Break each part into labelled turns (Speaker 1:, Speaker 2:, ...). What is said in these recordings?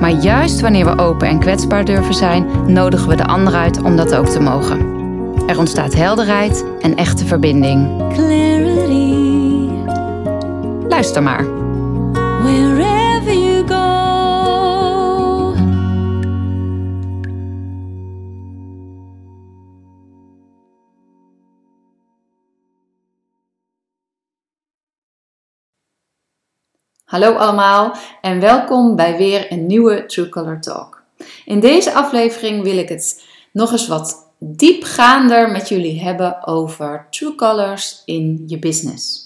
Speaker 1: Maar juist wanneer we open en kwetsbaar durven zijn, nodigen we de ander uit om dat ook te mogen. Er ontstaat helderheid en echte verbinding.
Speaker 2: Clarity,
Speaker 1: Luister maar. Hallo allemaal en welkom bij weer een nieuwe True Color Talk. In deze aflevering wil ik het nog eens wat diepgaander met jullie hebben over True Colors in je business.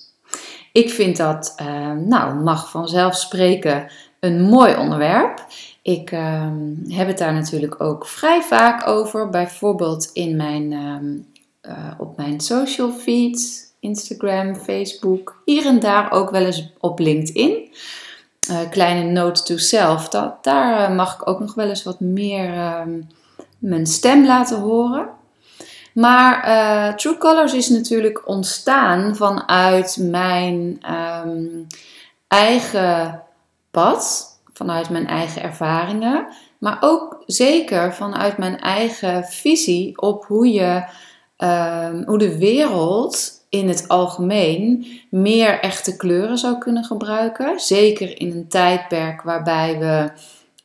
Speaker 1: Ik vind dat, eh, nou, mag vanzelf spreken, een mooi onderwerp. Ik ehm, heb het daar natuurlijk ook vrij vaak over, bijvoorbeeld in mijn, ehm, eh, op mijn social feeds, Instagram, Facebook, hier en daar ook wel eens op LinkedIn. Eh, kleine note to self, dat, daar eh, mag ik ook nog wel eens wat meer ehm, mijn stem laten horen. Maar eh, True Colors is natuurlijk ontstaan vanuit mijn ehm, eigen pad, vanuit mijn eigen ervaringen, maar ook zeker vanuit mijn eigen visie op hoe je ehm, hoe de wereld in het algemeen meer echte kleuren zou kunnen gebruiken. Zeker in een tijdperk waarbij we,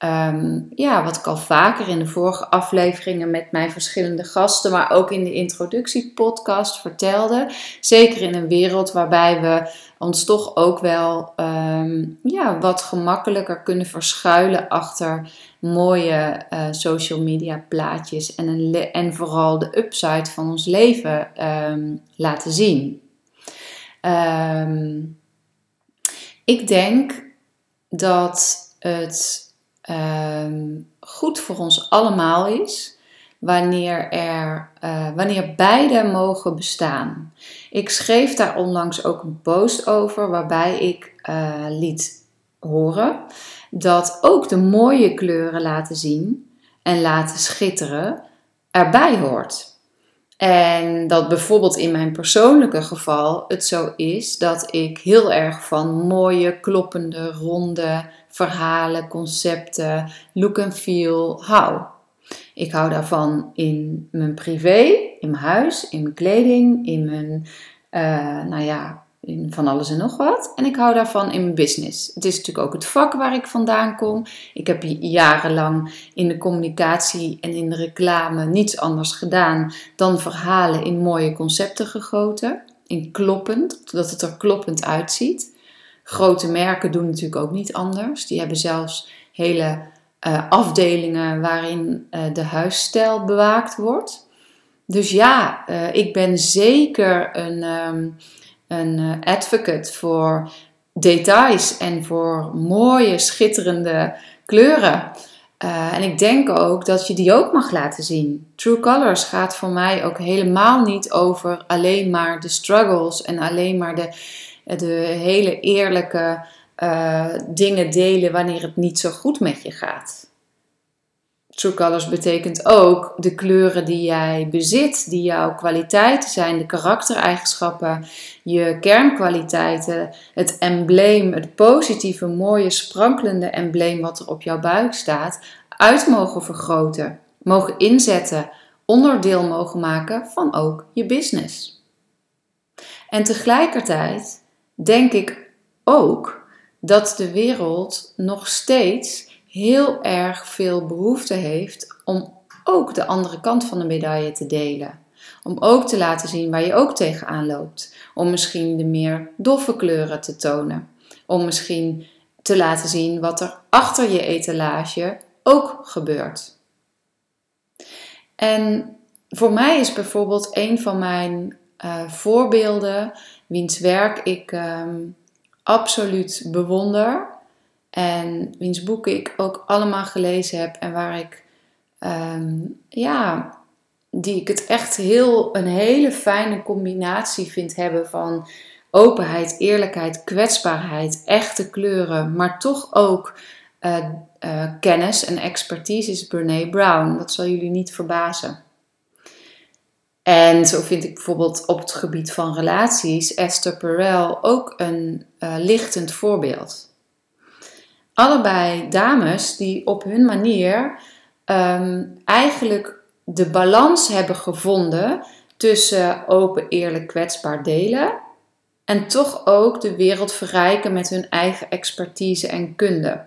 Speaker 1: ehm, ja, wat ik al vaker in de vorige afleveringen met mijn verschillende gasten, maar ook in de introductiepodcast vertelde. Zeker in een wereld waarbij we ons toch ook wel ehm, ja, wat gemakkelijker kunnen verschuilen achter mooie eh, social media plaatjes en, een en vooral de upside van ons leven ehm, laten zien. Ik denk dat het ehm, goed voor ons allemaal is wanneer, er, eh, wanneer beide mogen bestaan. Ik schreef daar onlangs ook een post over waarbij ik eh, liet horen dat ook de mooie kleuren laten zien en laten schitteren erbij hoort. En dat bijvoorbeeld in mijn persoonlijke geval het zo is dat ik heel erg van mooie, kloppende, ronde verhalen, concepten, look and feel hou. Ik hou daarvan in mijn privé, in mijn huis, in mijn kleding, in mijn, eh, nou ja, in van alles en nog wat. En ik hou daarvan in mijn business. Het is natuurlijk ook het vak waar ik vandaan kom. Ik heb jarenlang in de communicatie en in de reclame niets anders gedaan dan verhalen in mooie concepten gegoten. In kloppend, dat het er kloppend uitziet. Grote merken doen natuurlijk ook niet anders. Die hebben zelfs hele uh, afdelingen waarin uh, de huisstijl bewaakt wordt. Dus ja, uh, ik ben zeker een, um, een advocate voor details en voor mooie, schitterende kleuren. En ik denk ook dat je die ook mag laten zien. True Colors gaat voor mij ook helemaal niet over alleen maar de struggles en alleen maar de, de hele eerlijke uh, dingen delen wanneer het niet zo goed met je gaat. True Colors betekent ook de kleuren die jij bezit, die jouw kwaliteiten zijn, de karaktereigenschappen, je kernkwaliteiten, het embleem, het positieve, mooie, sprankelende embleem wat er op jouw buik staat, uit mogen vergroten, mogen inzetten, onderdeel mogen maken van ook je business. En tegelijkertijd denk ik ook dat de wereld nog steeds heel erg veel behoefte heeft om ook de andere kant van de medaille te delen. Om ook te laten zien waar je ook tegenaan loopt. Om misschien de meer doffe kleuren te tonen. Om misschien te laten zien wat er achter je etalage ook gebeurt. En voor mij is bijvoorbeeld een van mijn uh, voorbeelden, wiens werk ik um, absoluut bewonder en wiens boeken ik ook allemaal gelezen heb en waar ik ehm, ja, die ik het echt heel, een hele fijne combinatie vind hebben van openheid, eerlijkheid, kwetsbaarheid, echte kleuren, maar toch ook eh, eh, kennis en expertise is Brene Brown. Dat zal jullie niet verbazen. En zo vind ik bijvoorbeeld op het gebied van relaties Esther Perel ook een uh, lichtend voorbeeld. Allebei dames die op hun manier ehm, eigenlijk de balans hebben gevonden tussen open, eerlijk, kwetsbaar delen en toch ook de wereld verrijken met hun eigen expertise en kunde.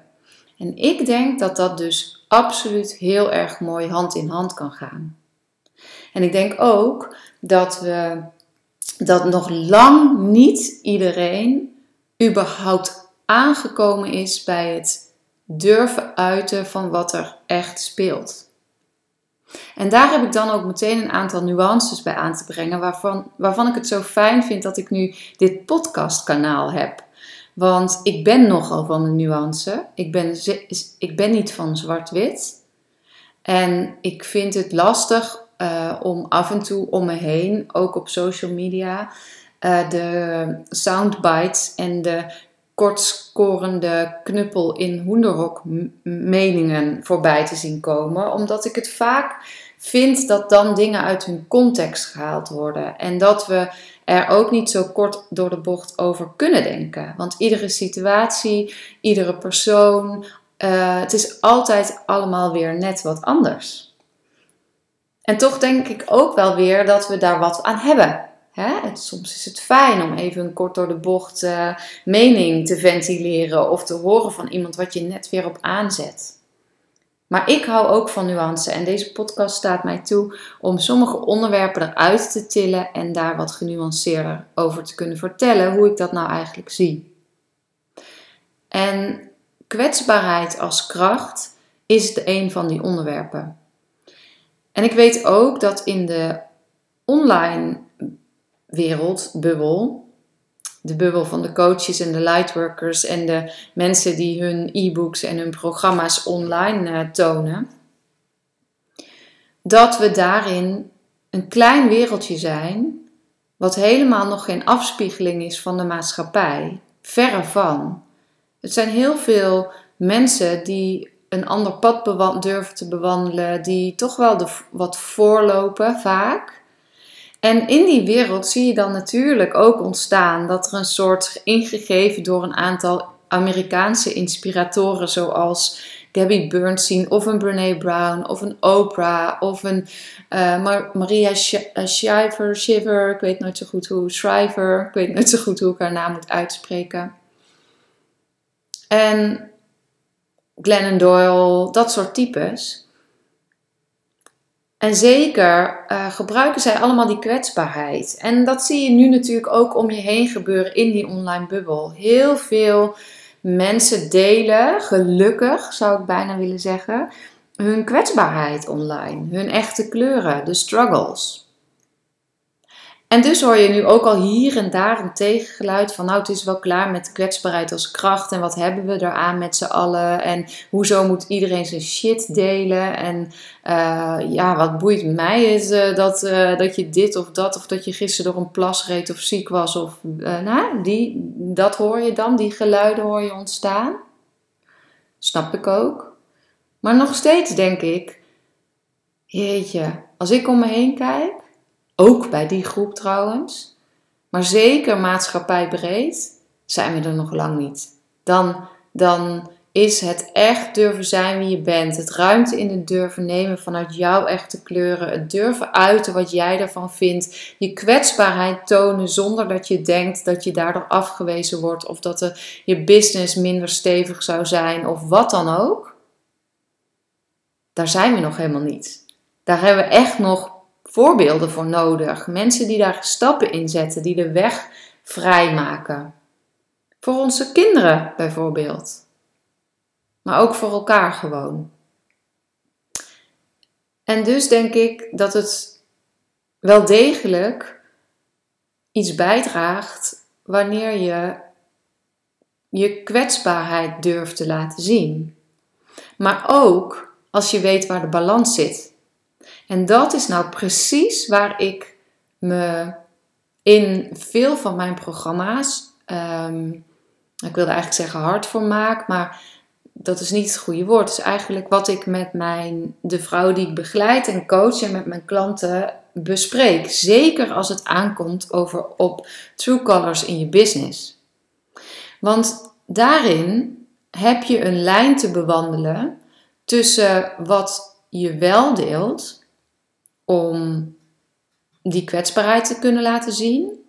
Speaker 1: En ik denk dat dat dus absoluut heel erg mooi hand in hand kan gaan. En ik denk ook dat we dat nog lang niet iedereen überhaupt aangekomen is bij het durven uiten van wat er echt speelt. En daar heb ik dan ook meteen een aantal nuances bij aan te brengen, waarvan, waarvan ik het zo fijn vind dat ik nu dit podcastkanaal heb. Want ik ben nogal van de nuance. Ik ben, ik ben niet van zwart-wit. En ik vind het lastig uh, om af en toe om me heen, ook op social media, uh, de soundbites en de kortscorende knuppel in hoenderhok meningen voorbij te zien komen. Omdat ik het vaak vind dat dan dingen uit hun context gehaald worden. En dat we er ook niet zo kort door de bocht over kunnen denken. Want iedere situatie, iedere persoon, uh, het is altijd allemaal weer net wat anders. En toch denk ik ook wel weer dat we daar wat aan hebben. Hè? Soms is het fijn om even een kort door de bocht uh, mening te ventileren of te horen van iemand wat je net weer op aanzet. Maar ik hou ook van nuance en deze podcast staat mij toe om sommige onderwerpen eruit te tillen en daar wat genuanceerder over te kunnen vertellen hoe ik dat nou eigenlijk zie. En kwetsbaarheid als kracht is de een van die onderwerpen. En ik weet ook dat in de online wereld, bubbel, de bubbel van de coaches en de lightworkers en de mensen die hun e-books en hun programma's online uh, tonen, dat we daarin een klein wereldje zijn, wat helemaal nog geen afspiegeling is van de maatschappij. Verre van. Het zijn heel veel mensen die een ander pad durven te bewandelen, die toch wel de, wat voorlopen vaak. En in die wereld zie je dan natuurlijk ook ontstaan dat er een soort ingegeven door een aantal Amerikaanse inspiratoren zoals Gabby Bernstein of een Brene Brown of een Oprah of een uh, Maria eh, Shriver, Shiver, ik weet nooit zo goed hoe, Shriver, ik weet nooit zo goed hoe ik haar naam moet uitspreken. En Glennon Doyle, dat soort types. En zeker uh, gebruiken zij allemaal die kwetsbaarheid. En dat zie je nu natuurlijk ook om je heen gebeuren in die online bubbel. Heel veel mensen delen, gelukkig zou ik bijna willen zeggen, hun kwetsbaarheid online. Hun echte kleuren, de struggles. En dus hoor je nu ook al hier en daar een tegengeluid van nou het is wel klaar met kwetsbaarheid als kracht en wat hebben we eraan met z'n allen en hoezo moet iedereen zijn shit delen en uh, ja wat boeit mij is uh, dat, uh, dat je dit of dat of dat je gisteren door een plas reed of ziek was of nou die, dat hoor je dan, die geluiden hoor je ontstaan. Snap ik ook. Maar nog steeds denk ik, jeetje, als ik om me heen kijk ook bij die groep trouwens. Maar zeker maatschappijbreed zijn we er nog lang niet. Dan, dan is het echt durven zijn wie je bent. Het ruimte in het durven nemen vanuit jouw echte kleuren. Het durven uiten wat jij ervan vindt. Je kwetsbaarheid tonen zonder dat je denkt dat je daardoor afgewezen wordt. Of dat de, je business minder stevig zou zijn. Of wat dan ook. Daar zijn we nog helemaal niet. Daar hebben we echt nog voorbeelden voor nodig. Mensen die daar stappen in zetten, die de weg vrijmaken. Voor onze kinderen bijvoorbeeld. Maar ook voor elkaar gewoon. En dus denk ik dat het wel degelijk iets bijdraagt wanneer je je kwetsbaarheid durft te laten zien. Maar ook als je weet waar de balans zit. En dat is nou precies waar ik me in veel van mijn programma's, ehm, ik wilde eigenlijk zeggen hard voor maak, maar dat is niet het goede woord. Is eigenlijk wat ik met mijn, de vrouw die ik begeleid en coach en met mijn klanten bespreek. Zeker als het aankomt over op true colors in je business. Want daarin heb je een lijn te bewandelen tussen wat je wel deelt om die kwetsbaarheid te kunnen laten zien,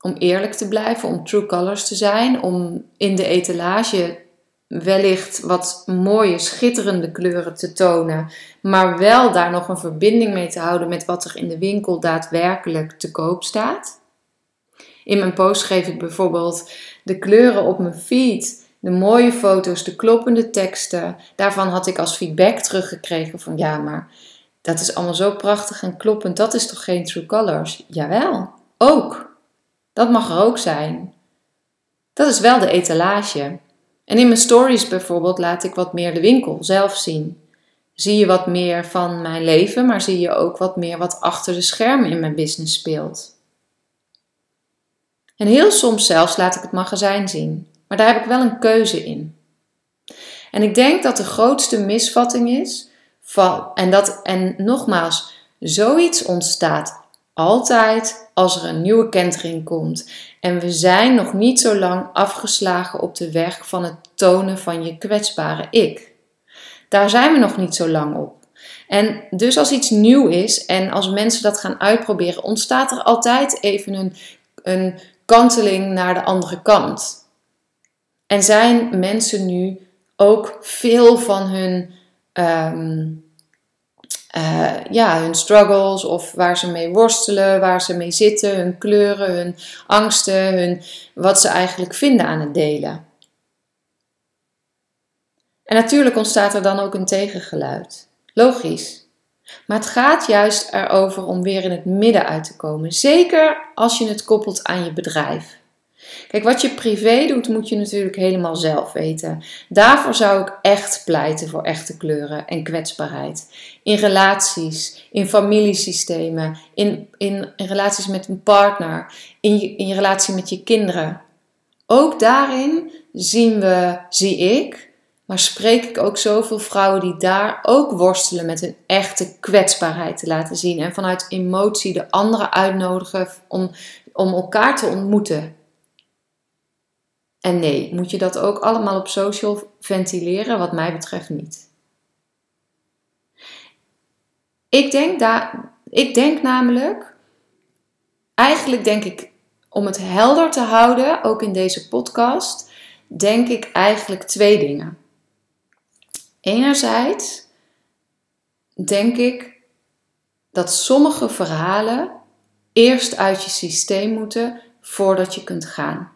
Speaker 1: om eerlijk te blijven, om true colors te zijn, om in de etalage wellicht wat mooie, schitterende kleuren te tonen, maar wel daar nog een verbinding mee te houden met wat er in de winkel daadwerkelijk te koop staat. In mijn post geef ik bijvoorbeeld de kleuren op mijn feed, de mooie foto's, de kloppende teksten. Daarvan had ik als feedback teruggekregen van ja, maar dat is allemaal zo prachtig en kloppend. Dat is toch geen true colors? Jawel, ook. Dat mag er ook zijn. Dat is wel de etalage. En in mijn stories bijvoorbeeld laat ik wat meer de winkel zelf zien. Zie je wat meer van mijn leven, maar zie je ook wat meer wat achter de schermen in mijn business speelt. En heel soms zelfs laat ik het magazijn zien, maar daar heb ik wel een keuze in. En ik denk dat de grootste misvatting is van, en, dat, en nogmaals, zoiets ontstaat altijd als er een nieuwe kentering komt. En we zijn nog niet zo lang afgeslagen op de weg van het tonen van je kwetsbare ik. Daar zijn we nog niet zo lang op. En dus als iets nieuw is en als mensen dat gaan uitproberen, ontstaat er altijd even een, een kanteling naar de andere kant. En zijn mensen nu ook veel van hun ehm, uh, ja, hun struggles of waar ze mee worstelen, waar ze mee zitten, hun kleuren, hun angsten, hun, wat ze eigenlijk vinden aan het delen. En natuurlijk ontstaat er dan ook een tegengeluid. Logisch. Maar het gaat juist erover om weer in het midden uit te komen. Zeker als je het koppelt aan je bedrijf. Kijk, wat je privé doet, moet je natuurlijk helemaal zelf weten. Daarvoor zou ik echt pleiten voor echte kleuren en kwetsbaarheid. In relaties, in familiesystemen, in, in, relaties met een partner, in in je relatie met je kinderen. Ook daarin zien we, zie ik, maar spreek ik ook zoveel vrouwen die daar ook worstelen met hun echte kwetsbaarheid te laten zien. En vanuit emotie de anderen uitnodigen om, om elkaar te ontmoeten. En nee, moet je dat ook allemaal op social ventileren? Wat mij betreft niet. Ik denk, ik denk namelijk, eigenlijk denk ik, om het helder te houden, ook in deze podcast, denk ik eigenlijk twee dingen. Enerzijds denk ik dat sommige verhalen eerst uit je systeem moeten voordat je kunt gaan.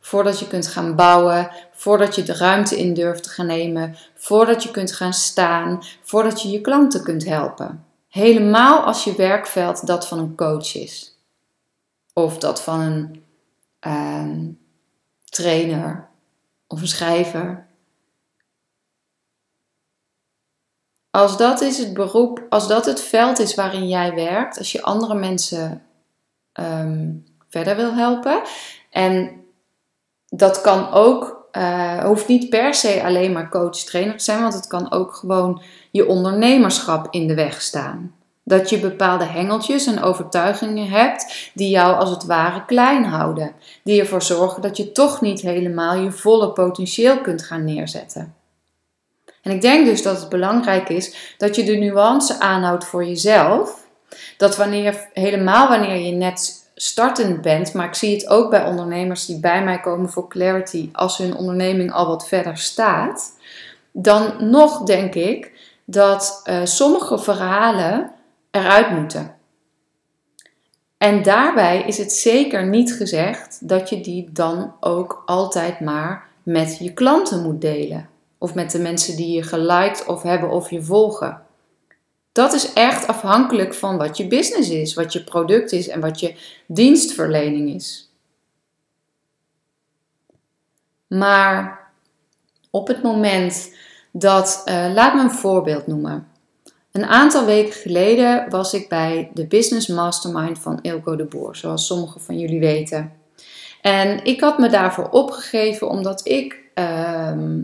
Speaker 1: Voordat je kunt gaan bouwen, voordat je de ruimte in durft te gaan nemen, voordat je kunt gaan staan, voordat je je klanten kunt helpen. Helemaal als je werkveld dat van een coach is. Of dat van een uh, trainer of een schrijver. Als dat is het beroep, als dat het veld is waarin jij werkt, als je andere mensen um, verder wil helpen en dat kan ook, uh, hoeft niet per se alleen maar coach-trainer te zijn, want het kan ook gewoon je ondernemerschap in de weg staan. Dat je bepaalde hengeltjes en overtuigingen hebt die jou als het ware klein houden. Die ervoor zorgen dat je toch niet helemaal je volle potentieel kunt gaan neerzetten. En ik denk dus dat het belangrijk is dat je de nuance aanhoudt voor jezelf. Dat wanneer, helemaal wanneer je net startend bent, maar ik zie het ook bij ondernemers die bij mij komen voor clarity als hun onderneming al wat verder staat, dan nog denk ik dat uh, sommige verhalen eruit moeten. En daarbij is het zeker niet gezegd dat je die dan ook altijd maar met je klanten moet delen. Of met de mensen die je geliked of hebben of je volgen. Dat is echt afhankelijk van wat je business is, wat je product is en wat je dienstverlening is. Maar op het moment dat, eh, laat me een voorbeeld noemen. Een aantal weken geleden was ik bij de Business Mastermind van Ilko de Boer, zoals sommigen van jullie weten. En ik had me daarvoor opgegeven omdat ik ehm,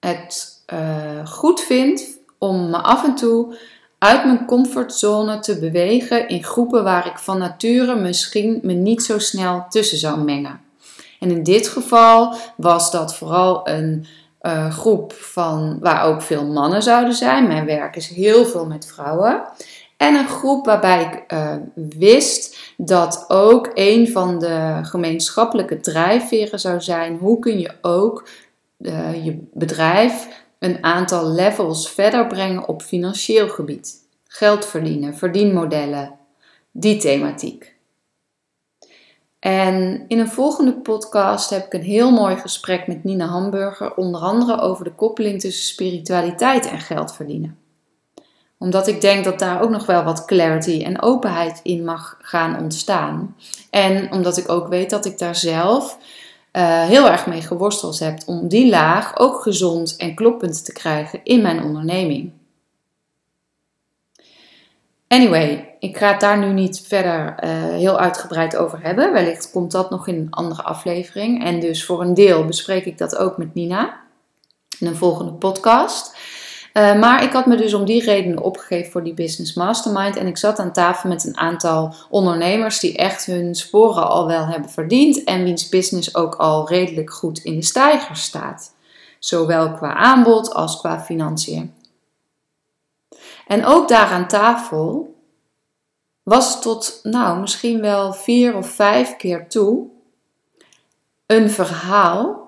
Speaker 1: het eh, goed vind om me af en toe uit mijn comfortzone te bewegen in groepen waar ik van nature misschien me niet zo snel tussen zou mengen. En in dit geval was dat vooral een uh, groep van, waar ook veel mannen zouden zijn. Mijn werk is heel veel met vrouwen. En een groep waarbij ik uh, wist dat ook een van de gemeenschappelijke drijfveren zou zijn: hoe kun je ook uh, je bedrijf een aantal levels verder brengen op financieel gebied? Geld verdienen, verdienmodellen, die thematiek. En in een volgende podcast heb ik een heel mooi gesprek met Nina Hamburger, onder andere over de koppeling tussen spiritualiteit en geld verdienen. Omdat ik denk dat daar ook nog wel wat clarity en openheid in mag gaan ontstaan. En omdat ik ook weet dat ik daar zelf uh, heel erg mee geworsteld heb om die laag ook gezond en kloppend te krijgen in mijn onderneming. Anyway, ik ga het daar nu niet verder uh, heel uitgebreid over hebben. Wellicht komt dat nog in een andere aflevering. En dus voor een deel bespreek ik dat ook met Nina in een volgende podcast. Uh, maar ik had me dus om die redenen opgegeven voor die Business Mastermind. En ik zat aan tafel met een aantal ondernemers die echt hun sporen al wel hebben verdiend. En wiens business ook al redelijk goed in de stijger staat. Zowel qua aanbod als qua financiën. En ook daar aan tafel was tot, nou, misschien wel vier of vijf keer toe een verhaal,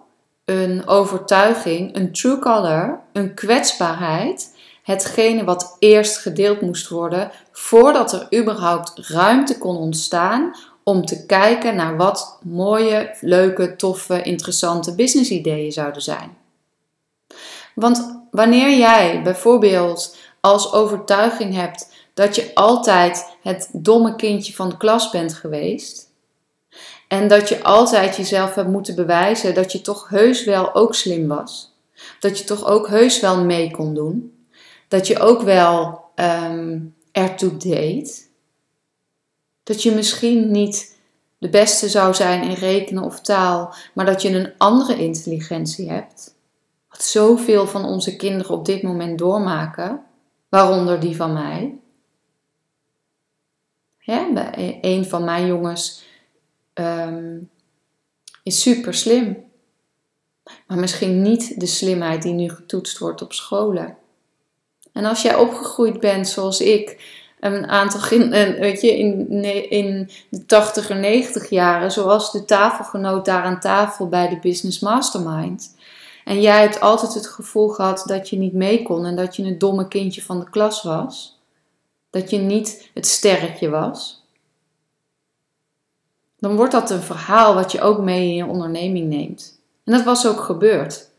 Speaker 1: een overtuiging, een true color, een kwetsbaarheid, hetgene wat eerst gedeeld moest worden voordat er überhaupt ruimte kon ontstaan om te kijken naar wat mooie, leuke, toffe, interessante business ideeën zouden zijn. Want wanneer jij bijvoorbeeld als overtuiging hebt dat je altijd het domme kindje van de klas bent geweest. En dat je altijd jezelf hebt moeten bewijzen dat je toch heus wel ook slim was. Dat je toch ook heus wel mee kon doen. Dat je ook wel um, ertoe deed. Dat je misschien niet de beste zou zijn in rekenen of taal, maar dat je een andere intelligentie hebt. Wat zoveel van onze kinderen op dit moment doormaken waaronder die van mij. Ja, een van mijn jongens um, is super slim, maar misschien niet de slimheid die nu getoetst wordt op scholen. En als jij opgegroeid bent zoals ik, een aantal, weet je, in, in de 80 en 90 jaren, zoals de tafelgenoot daar aan tafel bij de Business Mastermind. En jij hebt altijd het gevoel gehad dat je niet mee kon en dat je een domme kindje van de klas was. Dat je niet het sterretje was. Dan wordt dat een verhaal wat je ook mee in je onderneming neemt. En dat was ook gebeurd.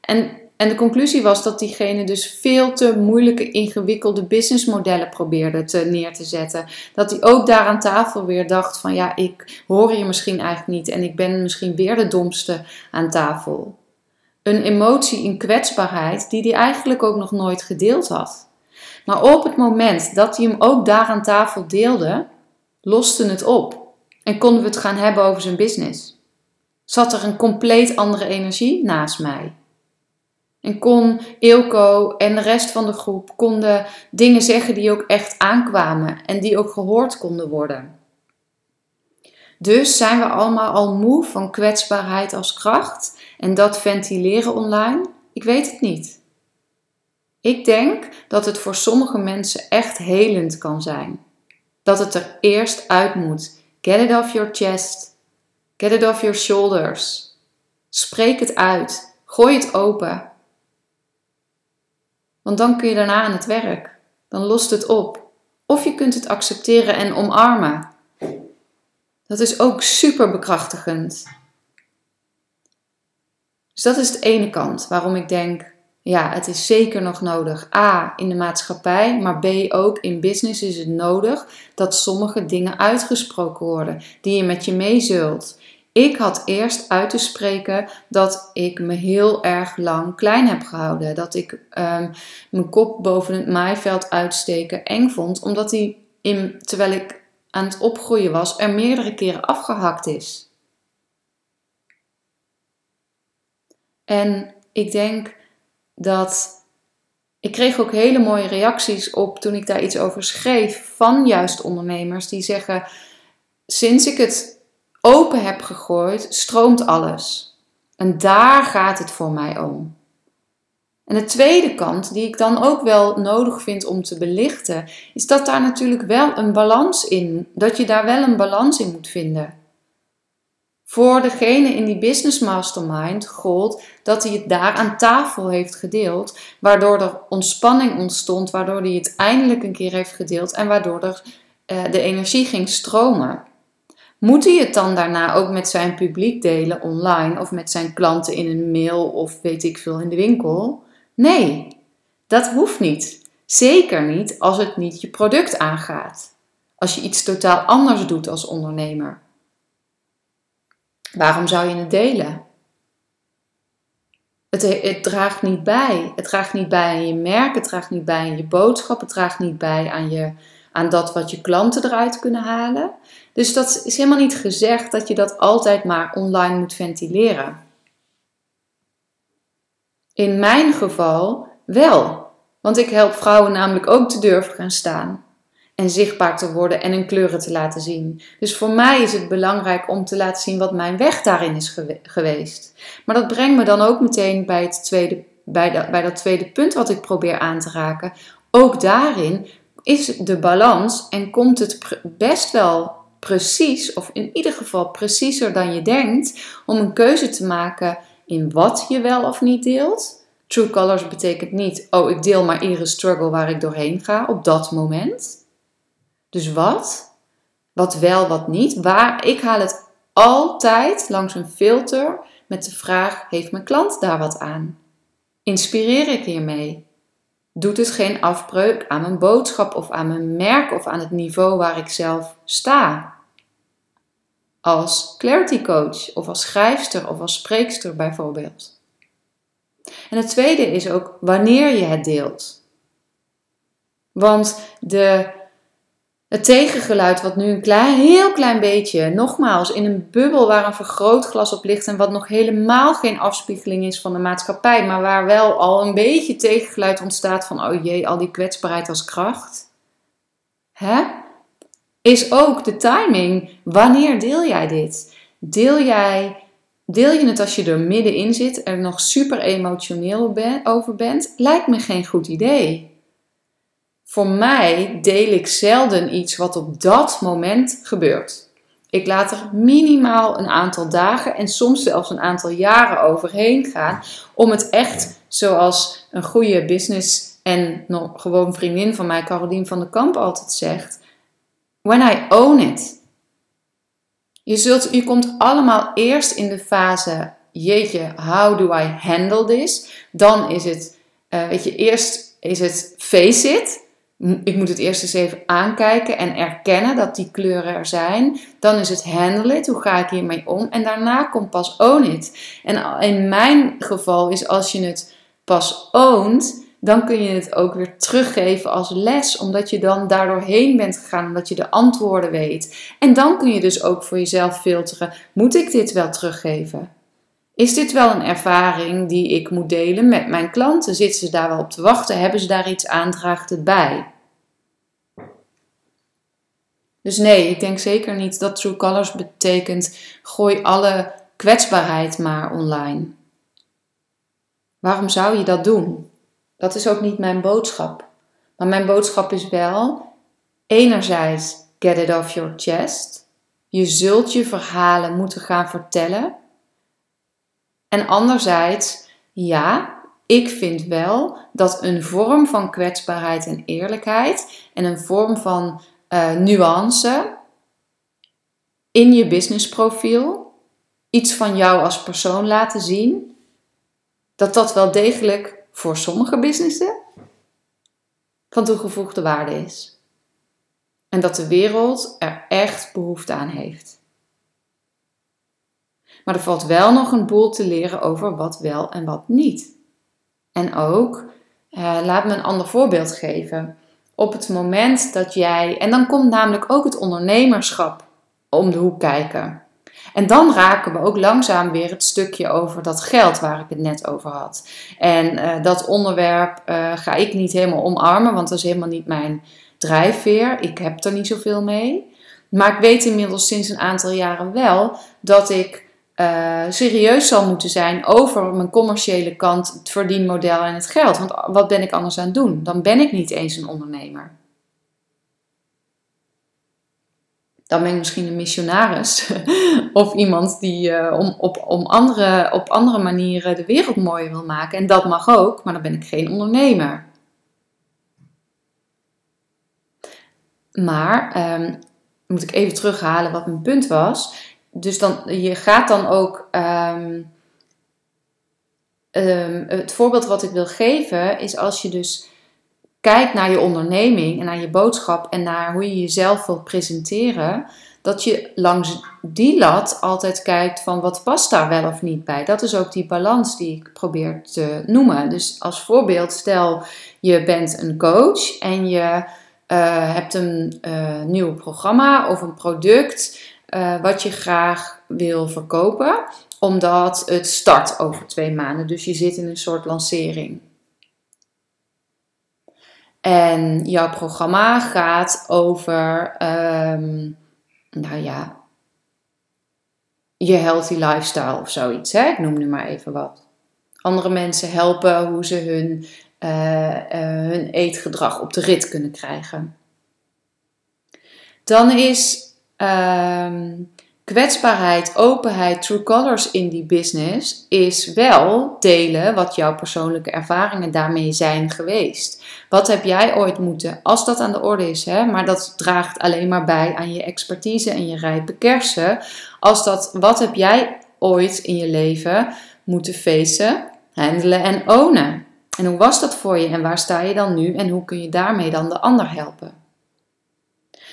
Speaker 1: En, en de conclusie was dat diegene dus veel te moeilijke, ingewikkelde businessmodellen probeerde te, neer te zetten. Dat hij ook daar aan tafel weer dacht van ja, ik hoor je misschien eigenlijk niet en ik ben misschien weer de domste aan tafel. Een emotie in kwetsbaarheid die hij eigenlijk ook nog nooit gedeeld had. Maar op het moment dat hij hem ook daar aan tafel deelde, loste het op en konden we het gaan hebben over zijn business. Zat er een compleet andere energie naast mij. En kon Ilko en de rest van de groep konden dingen zeggen die ook echt aankwamen en die ook gehoord konden worden. Dus zijn we allemaal al moe van kwetsbaarheid als kracht en dat ventileren online? Ik weet het niet. Ik denk dat het voor sommige mensen echt helend kan zijn. Dat het er eerst uit moet. Get it off your chest. Get it off your shoulders. Spreek het uit. Gooi het open. Want dan kun je daarna aan het werk. Dan lost het op. Of je kunt het accepteren en omarmen. Dat is ook super bekrachtigend. Dus dat is de ene kant waarom ik denk, ja, het is zeker nog nodig. A, in de maatschappij, maar B, ook in business is het nodig dat sommige dingen uitgesproken worden, die je met je mee zult Ik had eerst uit te spreken dat ik me heel erg lang klein heb gehouden. Dat ik ehm, mijn kop boven het maaiveld uitsteken eng vond, omdat die in, terwijl ik aan het opgroeien was, er meerdere keren afgehakt is. En ik denk dat ik kreeg ook hele mooie reacties op toen ik daar iets over schreef van juist ondernemers die zeggen: sinds ik het open heb gegooid, stroomt alles. En daar gaat het voor mij om. En de tweede kant, die ik dan ook wel nodig vind om te belichten, is dat daar natuurlijk wel een balans in, dat je daar wel een balans in moet vinden. Voor degene in die business mastermind gold dat hij het daar aan tafel heeft gedeeld, waardoor er ontspanning ontstond, waardoor hij het eindelijk een keer heeft gedeeld en waardoor er uh, de energie ging stromen. Moet hij het dan daarna ook met zijn publiek delen online of met zijn klanten in een mail of weet ik veel in de winkel? Nee, dat hoeft niet. Zeker niet als het niet je product aangaat. Als je iets totaal anders doet als ondernemer. Waarom zou je het delen? Het, het, draagt niet bij. Het draagt niet bij aan je merk, het draagt niet bij aan je boodschap, het draagt niet bij aan, je, aan dat wat je klanten eruit kunnen halen. Dus dat is helemaal niet gezegd dat je dat altijd maar online moet ventileren. In mijn geval wel, want ik help vrouwen namelijk ook te durven gaan staan en zichtbaar te worden en hun kleuren te laten zien. Dus voor mij is het belangrijk om te laten zien wat mijn weg daarin is geweest. Maar dat brengt me dan ook meteen bij, het tweede, bij, bij dat tweede punt wat ik probeer aan te raken. Ook daarin is de balans en komt het best wel precies, of in ieder geval preciezer dan je denkt, om een keuze te maken in wat je wel of niet deelt. True colors betekent niet, oh ik deel maar iedere struggle waar ik doorheen ga op dat moment. Dus wat? Wat wel, wat niet? Waar? Ik haal het altijd langs een filter met de vraag: heeft mijn klant daar wat aan? Inspireer ik hiermee? Doet het geen afbreuk aan mijn boodschap of aan mijn merk of aan het niveau waar ik zelf sta? Als clarity coach of als schrijfster of als spreekster bijvoorbeeld. En het tweede is ook wanneer je het deelt. Want de het tegengeluid, wat nu een klein, heel klein beetje, nogmaals, in een bubbel waar een vergrootglas op ligt en wat nog helemaal geen afspiegeling is van de maatschappij, maar waar wel al een beetje tegengeluid ontstaat van, oh jee, al die kwetsbaarheid als kracht. Hè? Is ook de timing. Wanneer deel jij dit? Deel jij, deel je het als je er middenin zit en nog super emotioneel over bent? Lijkt me geen goed idee. Voor mij deel ik zelden iets wat op dat moment gebeurt. Ik laat er minimaal een aantal dagen en soms zelfs een aantal jaren overheen gaan om het echt zoals een goede business en nog gewoon vriendin van mij, Carolien van der Kamp, altijd zegt: When I own it. Je, zult, komt allemaal eerst in de fase: Jeetje, how do I handle this? Dan is het, uh, weet je, eerst is het face it ik moet het eerst eens even aankijken en erkennen dat die kleuren er zijn. Dan is het handle it, hoe ga ik hiermee om? En daarna komt pas own it. En in mijn geval is als je het pas ownt, dan kun je het ook weer teruggeven als les, omdat je dan daardoor heen bent gegaan, omdat je de antwoorden weet. En dan kun je dus ook voor jezelf filteren: moet ik dit wel teruggeven? Is dit wel een ervaring die ik moet delen met mijn klanten? Zitten ze daar wel op te wachten? Hebben ze daar iets aan? Draagt het bij? Dus nee, ik denk zeker niet dat True Colors betekent gooi alle kwetsbaarheid maar online. Waarom zou je dat doen? Dat is ook niet mijn boodschap. Maar mijn boodschap is wel, enerzijds, get it off your chest. Je zult je verhalen moeten gaan vertellen en anderzijds, ja, ik vind wel dat een vorm van kwetsbaarheid en eerlijkheid en een vorm van uh, nuance in je businessprofiel, iets van jou als persoon laten zien, dat dat wel degelijk voor sommige businessen van toegevoegde waarde is. En dat de wereld er echt behoefte aan heeft. Maar er valt wel nog een boel te leren over wat wel en wat niet. En ook, eh, laat me een ander voorbeeld geven. Op het moment dat jij, en dan komt namelijk ook het ondernemerschap om de hoek kijken. En dan raken we ook langzaam weer het stukje over dat geld waar ik het net over had. En eh, dat onderwerp eh, ga ik niet helemaal omarmen, want dat is helemaal niet mijn drijfveer. Ik heb er niet zoveel mee. Maar ik weet inmiddels sinds een aantal jaren wel dat ik uh, serieus zal moeten zijn over mijn commerciële kant, het verdienmodel en het geld. Want wat ben ik anders aan het doen? Dan ben ik niet eens een ondernemer. Dan ben ik misschien een missionaris of iemand die uh, om, op, om andere, op andere manieren de wereld mooier wil maken. En dat mag ook, maar dan ben ik geen ondernemer. Maar um, moet ik even terughalen wat mijn punt was dus dan, je gaat dan ook. Um, um, het voorbeeld wat ik wil geven is als je dus kijkt naar je onderneming en naar je boodschap en naar hoe je jezelf wilt presenteren, dat je langs die lat altijd kijkt van wat past daar wel of niet bij. Dat is ook die balans die ik probeer te noemen. Dus als voorbeeld, stel je bent een coach en je uh, hebt een uh, nieuw programma of een product uh, wat je graag wil verkopen, omdat het start over twee maanden. Dus je zit in een soort lancering. En jouw programma gaat over, um, nou ja, je healthy lifestyle of zoiets. Hè? Ik noem nu maar even wat. Andere mensen helpen hoe ze hun, uh, uh, hun eetgedrag op de rit kunnen krijgen. Dan is um, kwetsbaarheid, openheid, true colors in die business is wel delen wat jouw persoonlijke ervaringen daarmee zijn geweest. Wat heb jij ooit moeten, als dat aan de orde is, hè, maar dat draagt alleen maar bij aan je expertise en je rijpe kersen. Als dat, wat heb jij ooit in je leven moeten facen, handelen en ownen? En hoe was dat voor je en waar sta je dan nu en hoe kun je daarmee dan de ander helpen?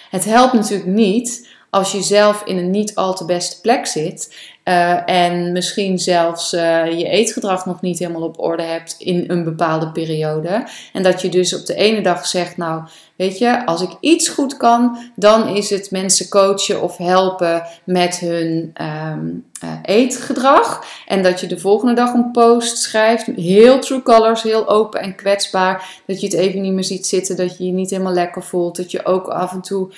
Speaker 1: Het helpt natuurlijk niet als je zelf in een niet al te beste plek zit uh, en misschien zelfs uh, je eetgedrag nog niet helemaal op orde hebt in een bepaalde periode. En dat je dus op de ene dag zegt, nou weet je, als ik iets goed kan, dan is het mensen coachen of helpen met hun um, uh, eetgedrag. En dat je de volgende dag een post schrijft, heel true colors, heel open en kwetsbaar. Dat je het even niet meer ziet zitten, dat je je niet helemaal lekker voelt. Dat je ook af en toe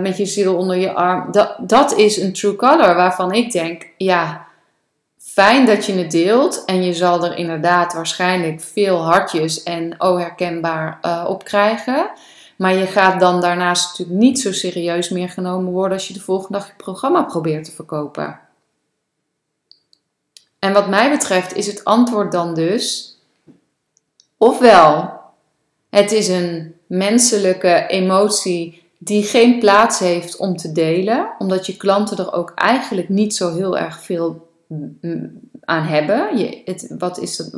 Speaker 1: met je ziel onder je arm. Dat, dat is een true color waarvan ik denk ja, fijn dat je het deelt. En je zal er inderdaad waarschijnlijk veel hartjes en oh herkenbaar uh, op krijgen. Maar je gaat dan daarnaast natuurlijk niet zo serieus meer genomen worden als je de volgende dag je programma probeert te verkopen. En wat mij betreft is het antwoord dan dus: ofwel, het is een menselijke emotie die geen plaats heeft om te delen, omdat je klanten er ook eigenlijk niet zo heel erg veel aan hebben. Je, het, wat, is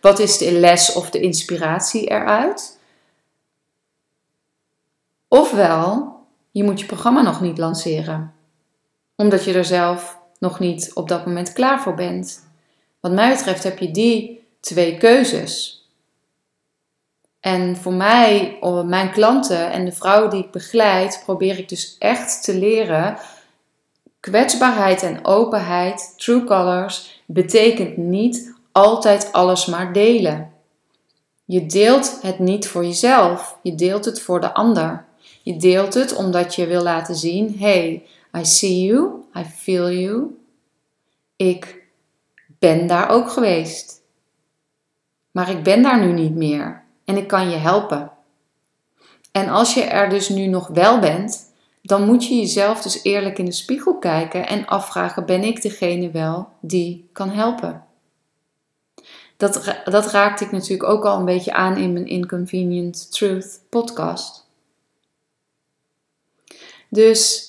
Speaker 1: wat is de les of de inspiratie eruit? Ofwel, je moet je programma nog niet lanceren, omdat je er zelf nog niet op dat moment klaar voor bent. Wat mij betreft heb je die twee keuzes. En voor mij, mijn klanten en de vrouwen die ik begeleid, probeer ik dus echt te leren. Kwetsbaarheid en openheid, true colors, betekent niet altijd alles maar delen. Je deelt het niet voor jezelf, je deelt het voor de ander. Je deelt het omdat je wil laten zien: hey, I see you, I feel you. Ik ben daar ook geweest. Maar ik ben daar nu niet meer en ik kan je helpen. En als je er dus nu nog wel bent, dan moet je jezelf dus eerlijk in de spiegel kijken en afvragen: ben ik degene wel die kan helpen? Dat, dat raakte ik natuurlijk ook al een beetje aan in mijn Inconvenient Truth podcast. Dus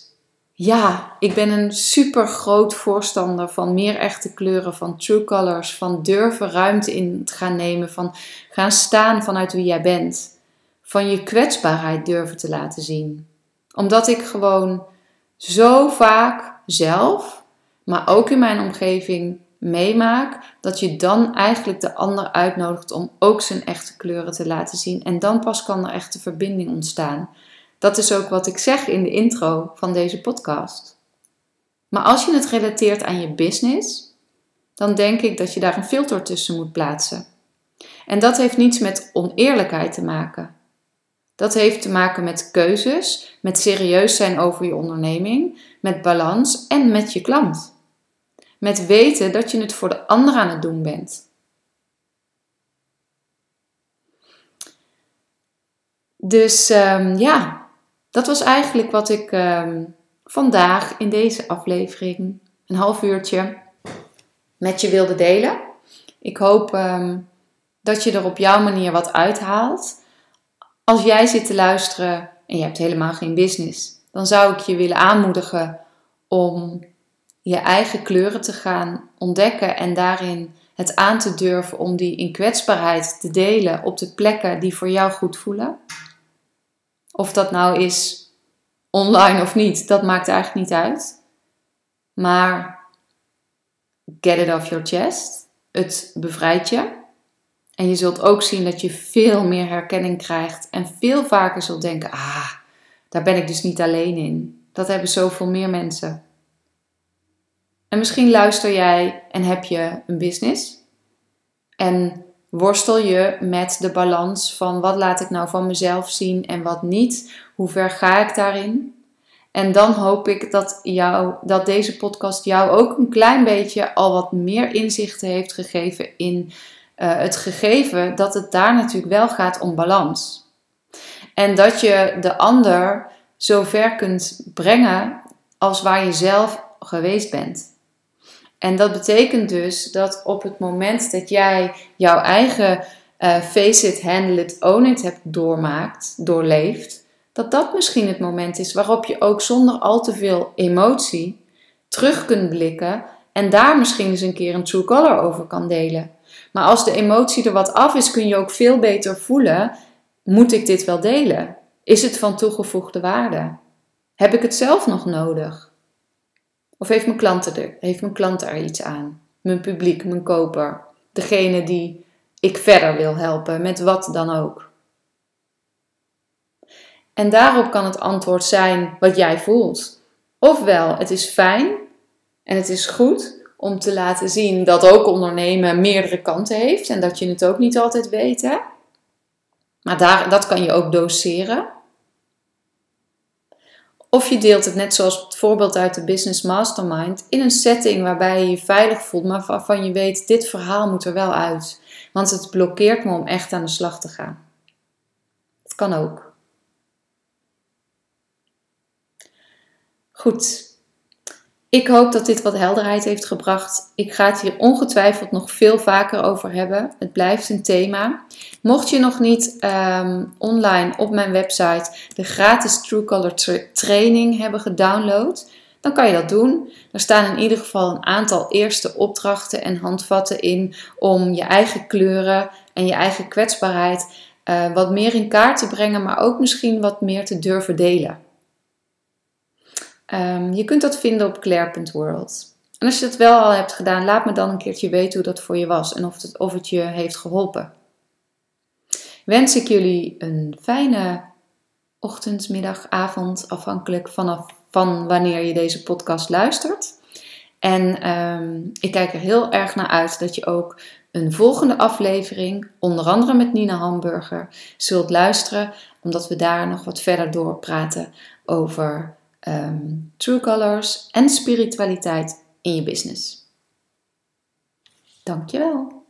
Speaker 1: ja, ik ben een super groot voorstander van meer echte kleuren, van true colors, van durven ruimte in te gaan nemen, van gaan staan vanuit wie jij bent, van je kwetsbaarheid durven te laten zien. Omdat ik gewoon zo vaak zelf, maar ook in mijn omgeving meemaak, dat je dan eigenlijk de ander uitnodigt om ook zijn echte kleuren te laten zien. En dan pas kan er echte verbinding ontstaan. Dat is ook wat ik zeg in de intro van deze podcast. Maar als je het relateert aan je business, dan denk ik dat je daar een filter tussen moet plaatsen. En dat heeft niets met oneerlijkheid te maken. Dat heeft te maken met keuzes, met serieus zijn over je onderneming, met balans en met je klant. Met weten dat je het voor de ander aan het doen bent. Dus um, ja, dat was eigenlijk wat ik um, vandaag in deze aflevering, een half uurtje, met je wilde delen. Ik hoop um, dat je er op jouw manier wat uithaalt. Als jij zit te luisteren en je hebt helemaal geen business, dan zou ik je willen aanmoedigen om je eigen kleuren te gaan ontdekken en daarin het aan te durven om die in kwetsbaarheid te delen op de plekken die voor jou goed voelen. Of dat nou is online of niet, dat maakt eigenlijk niet uit. Maar get it off your chest. Het bevrijdt je. En je zult ook zien dat je veel meer herkenning krijgt en veel vaker zult denken: ah, daar ben ik dus niet alleen in. Dat hebben zoveel meer mensen. En misschien luister jij en heb je een business en worstel je met de balans van wat laat ik nou van mezelf zien en wat niet. Hoe ver ga ik daarin? En dan hoop ik dat, jou, dat deze podcast jou ook een klein beetje al wat meer inzichten heeft gegeven in uh, het gegeven dat het daar natuurlijk wel gaat om balans. En dat je de ander zo ver kunt brengen als waar je zelf geweest bent. En dat betekent dus dat op het moment dat jij jouw eigen uh, face it, handle it, own it hebt doormaakt, doorleefd, dat dat misschien het moment is waarop je ook zonder al te veel emotie terug kunt blikken en daar misschien eens een keer een true color over kan delen. Maar als de emotie er wat af is, kun je ook veel beter voelen: moet ik dit wel delen? Is het van toegevoegde waarde? Heb ik het zelf nog nodig? Of heeft mijn klant er, heeft mijn klant er iets aan? Mijn publiek, mijn koper, degene die ik verder wil helpen, met wat dan ook. En daarop kan het antwoord zijn wat jij voelt. Ofwel, het is fijn en het is goed om te laten zien dat ook ondernemen meerdere kanten heeft en dat je het ook niet altijd weet. Maar daar, dat kan je ook doseren. Of je deelt het net zoals het voorbeeld uit de Business Mastermind in een setting waarbij je je veilig voelt, maar waarvan je weet: dit verhaal moet er wel uit. Want het blokkeert me om echt aan de slag te gaan. Het kan ook. Goed, ik hoop dat dit wat helderheid heeft gebracht. Ik ga het hier ongetwijfeld nog veel vaker over hebben. Het blijft een thema. Mocht je nog niet um, online op mijn website de gratis Truecolor tra training hebben gedownload, dan kan je dat doen. Er staan in ieder geval een aantal eerste opdrachten en handvatten in om je eigen kleuren en je eigen kwetsbaarheid uh, wat meer in kaart te brengen, maar ook misschien wat meer te durven delen. Um, je kunt dat vinden op claire.world. En als je dat wel al hebt gedaan, laat me dan een keertje weten hoe dat voor je was en of het, of het je heeft geholpen. Wens ik jullie een fijne ochtend, middag, avond, afhankelijk vanaf van wanneer je deze podcast luistert. En um, ik kijk er heel erg naar uit dat je ook een volgende aflevering, onder andere met Nina Hamburger, zult luisteren, omdat we daar nog wat verder doorpraten over um, true colors en spiritualiteit in je business. Dankjewel.